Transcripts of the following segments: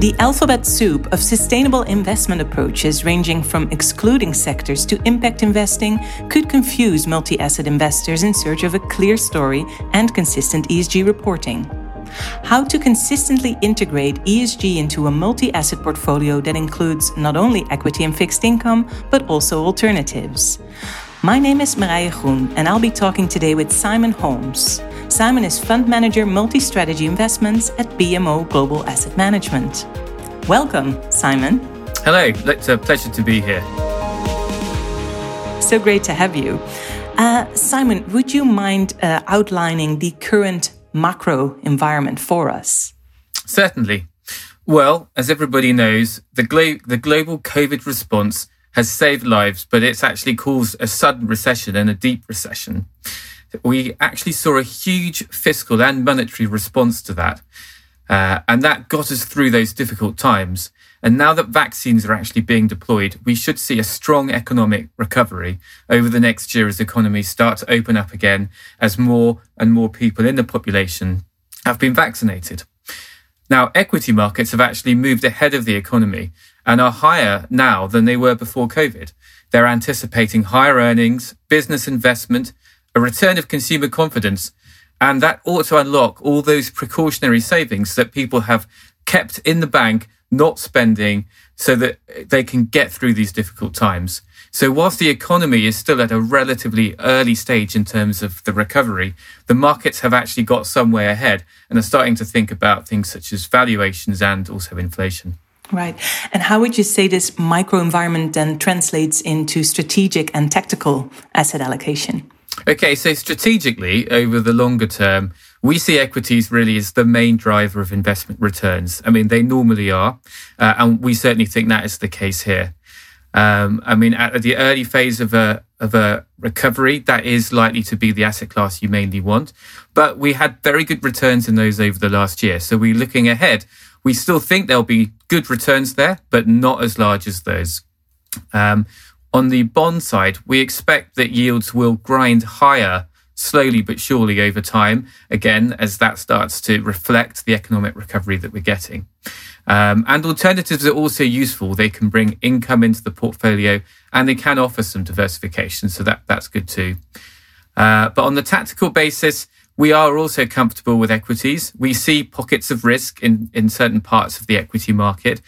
The alphabet soup of sustainable investment approaches, ranging from excluding sectors to impact investing, could confuse multi asset investors in search of a clear story and consistent ESG reporting. How to consistently integrate ESG into a multi asset portfolio that includes not only equity and fixed income, but also alternatives. My name is Marije Groen, and I'll be talking today with Simon Holmes. Simon is Fund Manager Multi Strategy Investments at BMO Global Asset Management. Welcome, Simon. Hello, it's a pleasure to be here. So great to have you. Uh, Simon, would you mind uh, outlining the current macro environment for us? Certainly. Well, as everybody knows, the, glo- the global COVID response has saved lives, but it's actually caused a sudden recession and a deep recession we actually saw a huge fiscal and monetary response to that. Uh, and that got us through those difficult times. And now that vaccines are actually being deployed, we should see a strong economic recovery over the next year as economies start to open up again, as more and more people in the population have been vaccinated. Now, equity markets have actually moved ahead of the economy and are higher now than they were before COVID. They're anticipating higher earnings, business investment, a return of consumer confidence. And that ought to unlock all those precautionary savings that people have kept in the bank, not spending, so that they can get through these difficult times. So, whilst the economy is still at a relatively early stage in terms of the recovery, the markets have actually got some way ahead and are starting to think about things such as valuations and also inflation. Right. And how would you say this microenvironment then translates into strategic and tactical asset allocation? Okay, so strategically, over the longer term, we see equities really as the main driver of investment returns. I mean, they normally are, uh, and we certainly think that is the case here. Um, I mean, at the early phase of a of a recovery, that is likely to be the asset class you mainly want. But we had very good returns in those over the last year. So we're looking ahead. We still think there'll be good returns there, but not as large as those. Um, on the bond side, we expect that yields will grind higher slowly but surely over time, again, as that starts to reflect the economic recovery that we're getting. Um, and alternatives are also useful. They can bring income into the portfolio and they can offer some diversification. So that, that's good too. Uh, but on the tactical basis, we are also comfortable with equities. We see pockets of risk in, in certain parts of the equity market.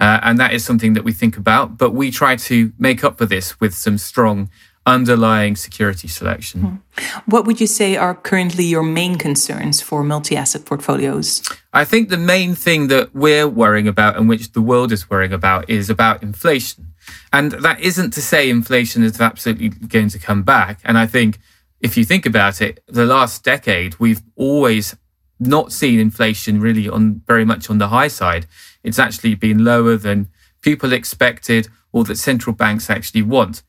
Uh, and that is something that we think about. But we try to make up for this with some strong underlying security selection. Hmm. What would you say are currently your main concerns for multi asset portfolios? I think the main thing that we're worrying about and which the world is worrying about is about inflation. And that isn't to say inflation is absolutely going to come back. And I think if you think about it, the last decade, we've always not seen inflation really on very much on the high side. It's actually been lower than people expected or that central banks actually want.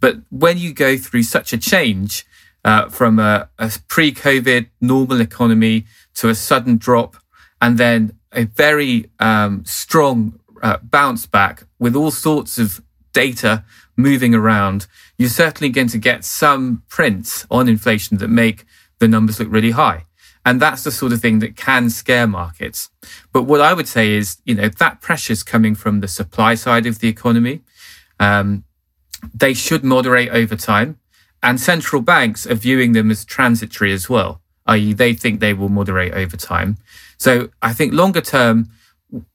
But when you go through such a change uh, from a, a pre COVID normal economy to a sudden drop and then a very um, strong uh, bounce back with all sorts of data moving around, you're certainly going to get some prints on inflation that make the numbers look really high. And that's the sort of thing that can scare markets. But what I would say is, you know, that pressure is coming from the supply side of the economy. Um, they should moderate over time. And central banks are viewing them as transitory as well, i.e., they think they will moderate over time. So I think longer term,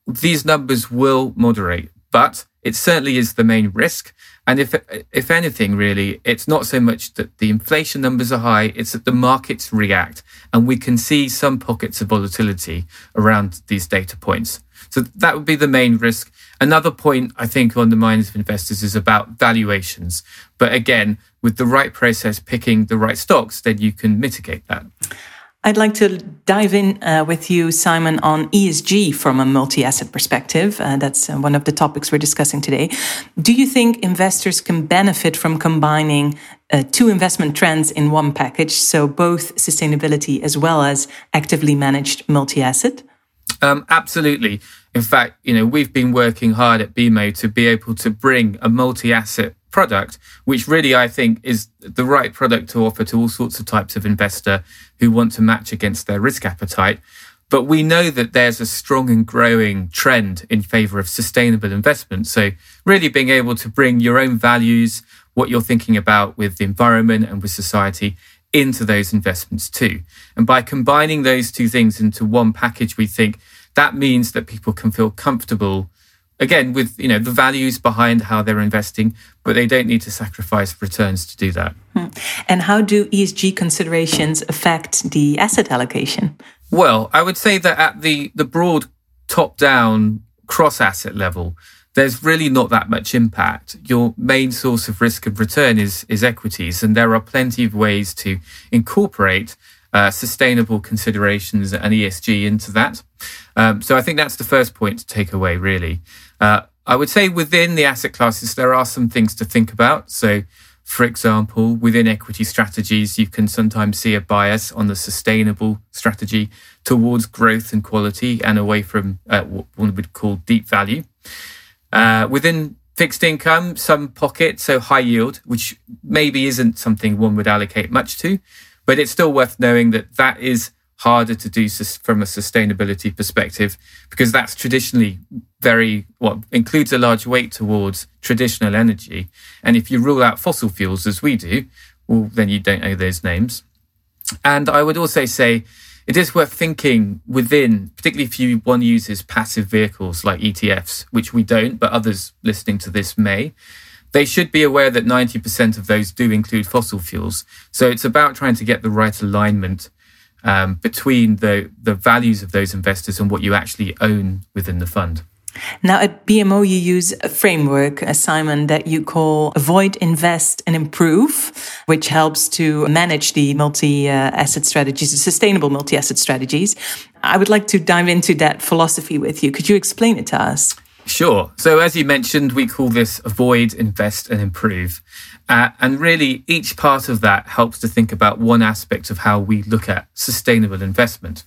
these numbers will moderate, but it certainly is the main risk. And if if anything, really, it's not so much that the inflation numbers are high; it's that the markets react, and we can see some pockets of volatility around these data points. So that would be the main risk. Another point I think on the minds of investors is about valuations. But again, with the right process, picking the right stocks, then you can mitigate that. I'd like to dive in uh, with you, Simon, on ESG from a multi asset perspective. Uh, that's uh, one of the topics we're discussing today. Do you think investors can benefit from combining uh, two investment trends in one package? So, both sustainability as well as actively managed multi asset? Um, absolutely. In fact, you know, we've been working hard at BMO to be able to bring a multi asset product, which really I think is the right product to offer to all sorts of types of investor who want to match against their risk appetite. But we know that there's a strong and growing trend in favor of sustainable investment. So really being able to bring your own values, what you're thinking about with the environment and with society into those investments too. And by combining those two things into one package, we think that means that people can feel comfortable again with you know the values behind how they're investing but they don't need to sacrifice returns to do that hmm. and how do esg considerations affect the asset allocation well, I would say that at the, the broad top down cross asset level, there's really not that much impact. Your main source of risk and return is, is equities, and there are plenty of ways to incorporate uh, sustainable considerations and ESG into that. Um, so I think that's the first point to take away, really. Uh, I would say within the asset classes, there are some things to think about. So for example, within equity strategies, you can sometimes see a bias on the sustainable strategy towards growth and quality and away from uh, what one would call deep value. Uh, within fixed income, some pockets, so high yield, which maybe isn't something one would allocate much to, but it's still worth knowing that that is harder to do from a sustainability perspective because that's traditionally very what well, includes a large weight towards traditional energy. And if you rule out fossil fuels as we do well then you don't know those names. And i would also say it is worth thinking within particularly if you one uses passive vehicles like etfs which we don't but others listening to this may they should be aware that 90% of those do include fossil fuels. So it's about trying to get the right alignment um, between the, the values of those investors and what you actually own within the fund. Now, at BMO, you use a framework, uh, Simon, that you call Avoid, Invest, and Improve, which helps to manage the multi asset strategies, the sustainable multi asset strategies. I would like to dive into that philosophy with you. Could you explain it to us? Sure. So, as you mentioned, we call this Avoid, Invest, and Improve. Uh, and really, each part of that helps to think about one aspect of how we look at sustainable investment.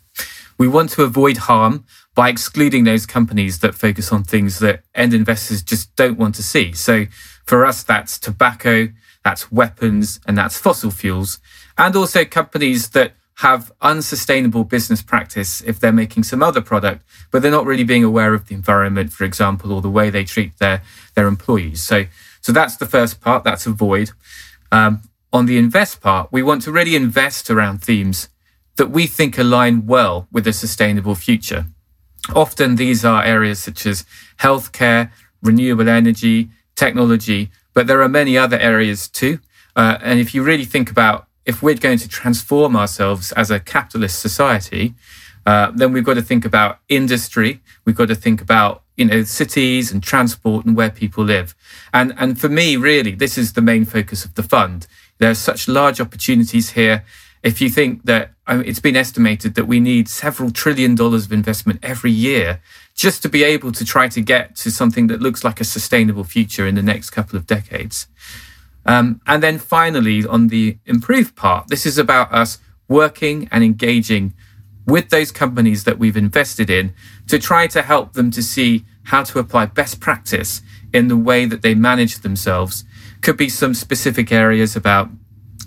We want to avoid harm by excluding those companies that focus on things that end investors just don't want to see. So for us, that's tobacco, that's weapons, and that's fossil fuels, and also companies that have unsustainable business practice if they're making some other product, but they're not really being aware of the environment, for example, or the way they treat their, their employees. So so that's the first part. That's avoid. Um, on the invest part, we want to really invest around themes that we think align well with a sustainable future. Often these are areas such as healthcare, renewable energy, technology, but there are many other areas too. Uh, and if you really think about if we're going to transform ourselves as a capitalist society, uh, then we've got to think about industry. We've got to think about you know cities and transport and where people live. And and for me really this is the main focus of the fund. There are such large opportunities here. If you think that I mean, it's been estimated that we need several trillion dollars of investment every year just to be able to try to get to something that looks like a sustainable future in the next couple of decades um, and then finally on the improved part this is about us working and engaging with those companies that we've invested in to try to help them to see how to apply best practice in the way that they manage themselves. Could be some specific areas about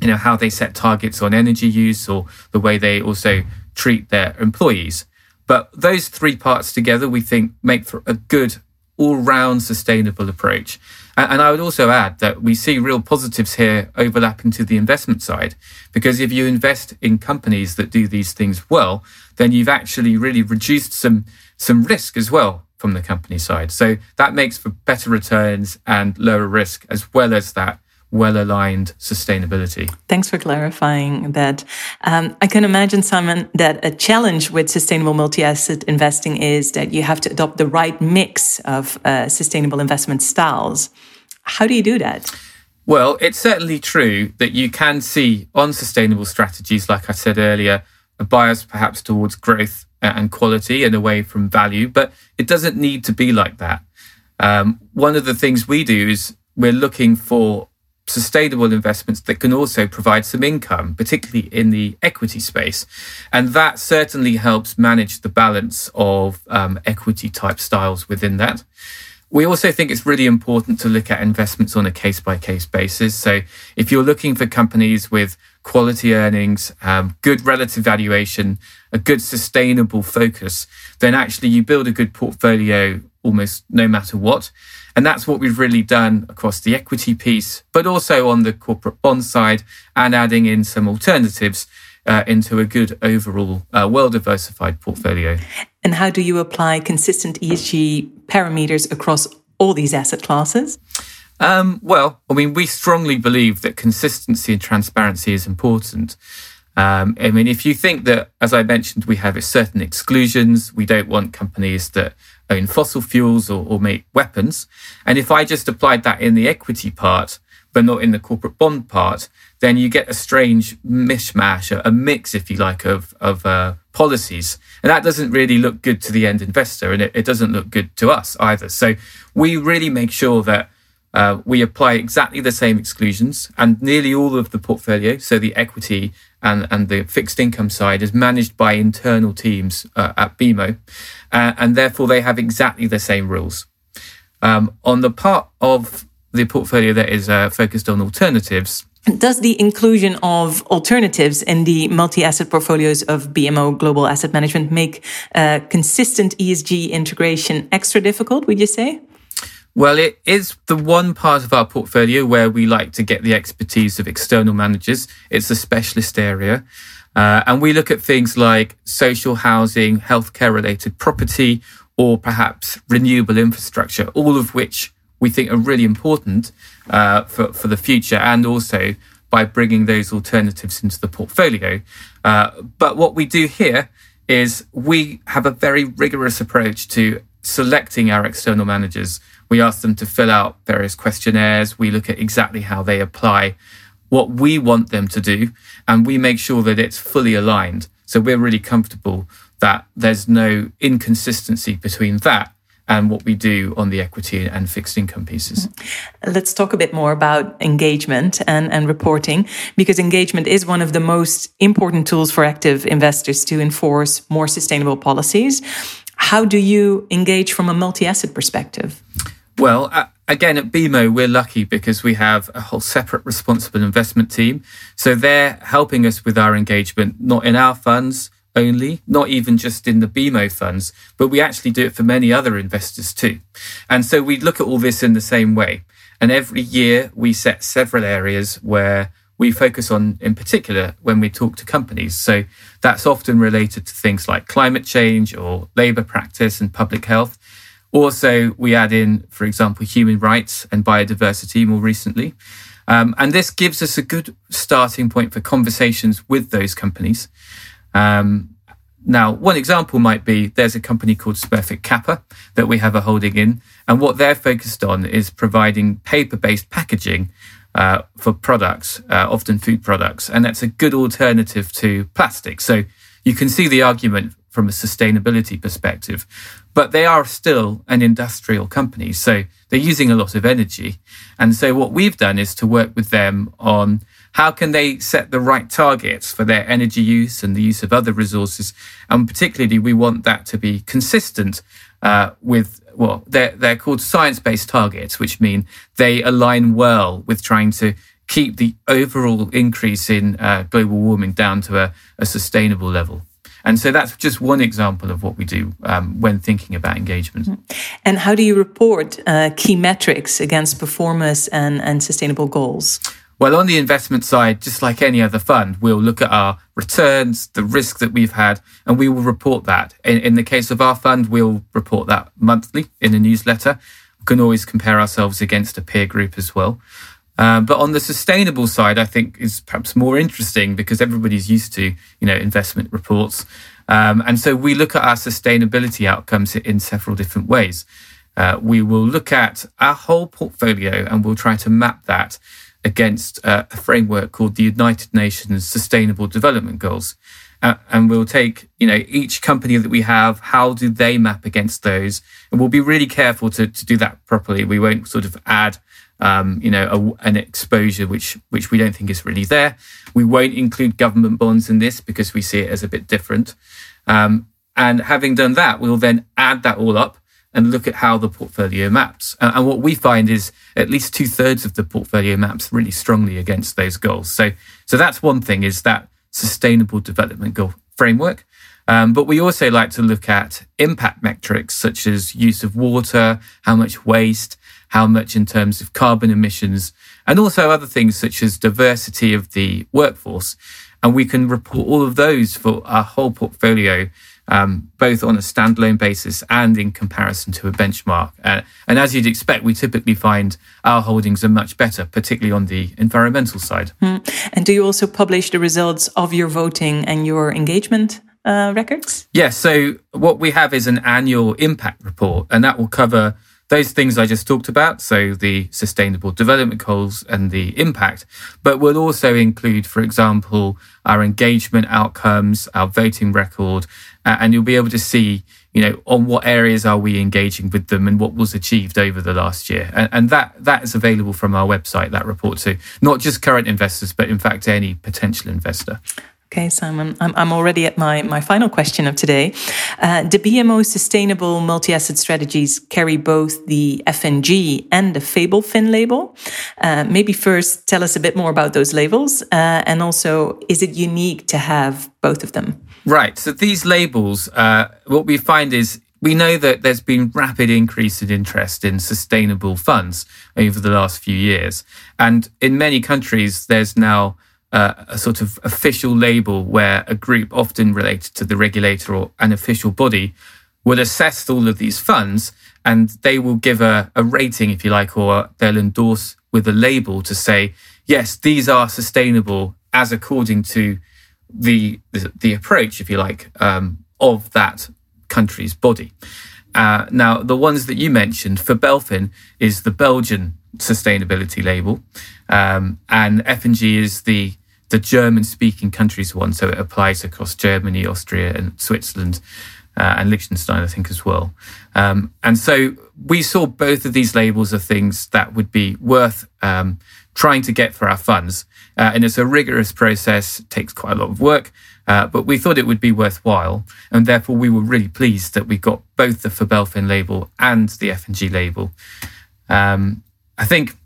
you know how they set targets on energy use or the way they also treat their employees. But those three parts together, we think, make for a good all round sustainable approach. And I would also add that we see real positives here overlapping to the investment side, because if you invest in companies that do these things well, then you've actually really reduced some, some risk as well from the company side. So that makes for better returns and lower risk, as well as that well aligned sustainability. Thanks for clarifying that. Um, I can imagine, Simon, that a challenge with sustainable multi asset investing is that you have to adopt the right mix of uh, sustainable investment styles. How do you do that? Well, it's certainly true that you can see on sustainable strategies, like I said earlier, a bias perhaps towards growth and quality and away from value, but it doesn't need to be like that. Um, one of the things we do is we're looking for sustainable investments that can also provide some income, particularly in the equity space. And that certainly helps manage the balance of um, equity type styles within that. We also think it's really important to look at investments on a case by case basis. So if you're looking for companies with quality earnings, um, good relative valuation, a good sustainable focus, then actually you build a good portfolio almost no matter what. And that's what we've really done across the equity piece, but also on the corporate bond side and adding in some alternatives uh, into a good overall, uh, well diversified portfolio. And how do you apply consistent ESG parameters across all these asset classes? Um, well, I mean, we strongly believe that consistency and transparency is important. Um, I mean, if you think that, as I mentioned, we have certain exclusions, we don't want companies that own fossil fuels or, or make weapons. And if I just applied that in the equity part, but not in the corporate bond part, then you get a strange mishmash, a, mix, if you like, of, of uh, policies. And that doesn't really look good to the end investor and it, it doesn't look good to us either. So we really make sure that uh, we apply exactly the same exclusions and nearly all of the portfolio, so the equity and, and the fixed income side is managed by internal teams uh, at BMO. Uh, and therefore they have exactly the same rules. Um, on the part of the portfolio that is uh, focused on alternatives, does the inclusion of alternatives in the multi-asset portfolios of BMO Global Asset Management make uh, consistent ESG integration extra difficult, would you say? Well, it is the one part of our portfolio where we like to get the expertise of external managers. It's a specialist area. Uh, and we look at things like social housing, healthcare related property, or perhaps renewable infrastructure, all of which we think are really important uh, for, for the future and also by bringing those alternatives into the portfolio. Uh, but what we do here is we have a very rigorous approach to selecting our external managers. We ask them to fill out various questionnaires. We look at exactly how they apply what we want them to do, and we make sure that it's fully aligned. So we're really comfortable that there's no inconsistency between that and what we do on the equity and fixed income pieces. Mm-hmm. Let's talk a bit more about engagement and, and reporting, because engagement is one of the most important tools for active investors to enforce more sustainable policies. How do you engage from a multi asset perspective? Well, uh, again, at BMO, we're lucky because we have a whole separate responsible investment team. So they're helping us with our engagement, not in our funds, only, not even just in the BMO funds, but we actually do it for many other investors too. And so we look at all this in the same way. And every year we set several areas where we focus on in particular when we talk to companies. So that's often related to things like climate change or labor practice and public health. Also, we add in, for example, human rights and biodiversity more recently. Um, and this gives us a good starting point for conversations with those companies. Um, now, one example might be there's a company called Smurfit Kappa that we have a holding in, and what they're focused on is providing paper-based packaging uh, for products, uh, often food products, and that's a good alternative to plastic. So you can see the argument from a sustainability perspective, but they are still an industrial company, so they're using a lot of energy, and so what we've done is to work with them on how can they set the right targets for their energy use and the use of other resources? And particularly, we want that to be consistent uh, with well, they're, they're called science based targets, which mean they align well with trying to keep the overall increase in uh, global warming down to a, a, sustainable level. And so that's just one example of what we do um, when thinking about engagement. And how do you report uh, key metrics against performance and, and sustainable goals? Well, on the investment side, just like any other fund, we'll look at our returns, the risk that we've had, and we will report that. In, in the case of our fund, we'll report that monthly in a newsletter. We can always compare ourselves against a peer group as well. Um, but on the sustainable side, I think is perhaps more interesting because everybody's used to, you know, investment reports. Um, and so we look at our sustainability outcomes in several different ways. Uh, we will look at our whole portfolio and we'll try to map that against uh, a framework called the United Nations Sustainable Development Goals. Uh, and we'll take, you know, each company that we have, how do they map against those? And we'll be really careful to, to do that properly. We won't sort of add, um, you know, a, an exposure which, which we don't think is really there. We won't include government bonds in this because we see it as a bit different. Um, and having done that, we'll then add that all up and look at how the portfolio maps. And what we find is at least two thirds of the portfolio maps really strongly against those goals. So, so that's one thing is that sustainable development goal framework. Um, but we also like to look at impact metrics such as use of water, how much waste, how much in terms of carbon emissions, and also other things such as diversity of the workforce. And we can report all of those for our whole portfolio um, both on a standalone basis and in comparison to a benchmark. Uh, and as you'd expect, we typically find our holdings are much better, particularly on the environmental side. Mm. And do you also publish the results of your voting and your engagement? Uh, records? Yes. so what we have is an annual impact report, and that will cover those things I just talked about, so the sustainable development goals and the impact, but we'll also include, for example, our engagement outcomes, our voting record, uh, and you'll be able to see, you know, on what areas are we engaging with them and what was achieved over the last year. And, and that that is available from our website, that report to not just current investors, but in fact any potential investor. Okay, Simon, I'm, I'm already at my, my final question of today. Uh, the BMO sustainable multi asset strategies carry both the FNG and the Febelfin label. Uh, maybe first tell us a bit more about those labels. Uh, and also, is it unique to have both of them? Right. So these labels, uh, what we find is we know that there's been rapid increase in interest in sustainable funds over the last few years. And in many countries, there's now uh, a sort of official label where a group, often related to the regulator or an official body, will assess all of these funds and they will give a, a rating, if you like, or they'll endorse with a label to say, yes, these are sustainable as according to the the, approach, if you like, um, of that country's body. Uh, now, the ones that you mentioned, Febelfin is the Belgian sustainability label, um, and FNG is the the German speaking countries one, so it applies across Germany, Austria, and Switzerland. Uh, and Liechtenstein, I think, as well. Um, and so we saw both of these labels as things that would be worth um, trying to get for our funds. Uh, and it's a rigorous process, takes quite a lot of work, uh, but we thought it would be worthwhile. And therefore, we were really pleased that we got both the Febelfin label and the FNG label. Um, I think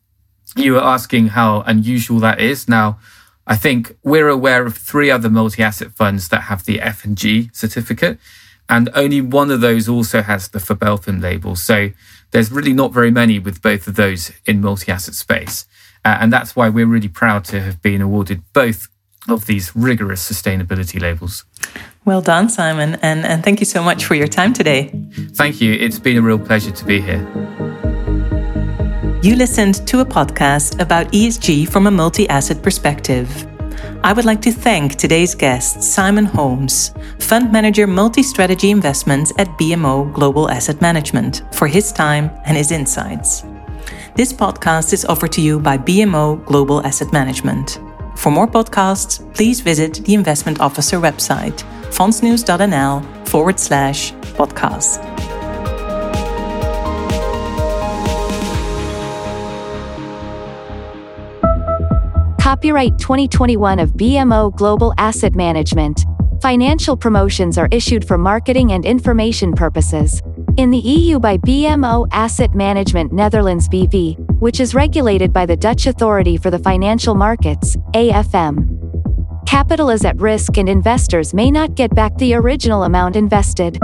you were asking how unusual that is. Now, I think we're aware of three other multi asset funds that have the F and G certificate, and only one of those also has the Febelfin label. So there's really not very many with both of those in multi asset space. Uh, and that's why we're really proud to have been awarded both of these rigorous sustainability labels. Well done, Simon, and, and thank you so much for your time today. Thank you. It's been a real pleasure to be here. You listened to a podcast about ESG from a multi asset perspective. I would like to thank today's guest, Simon Holmes, Fund Manager Multi Strategy Investments at BMO Global Asset Management, for his time and his insights. This podcast is offered to you by BMO Global Asset Management. For more podcasts, please visit the Investment Officer website, fondsnieuws.nl forward slash podcast. Copyright 2021 of BMO Global Asset Management. Financial promotions are issued for marketing and information purposes. In the EU by BMO Asset Management Netherlands BV, which is regulated by the Dutch Authority for the Financial Markets, AFM. Capital is at risk and investors may not get back the original amount invested.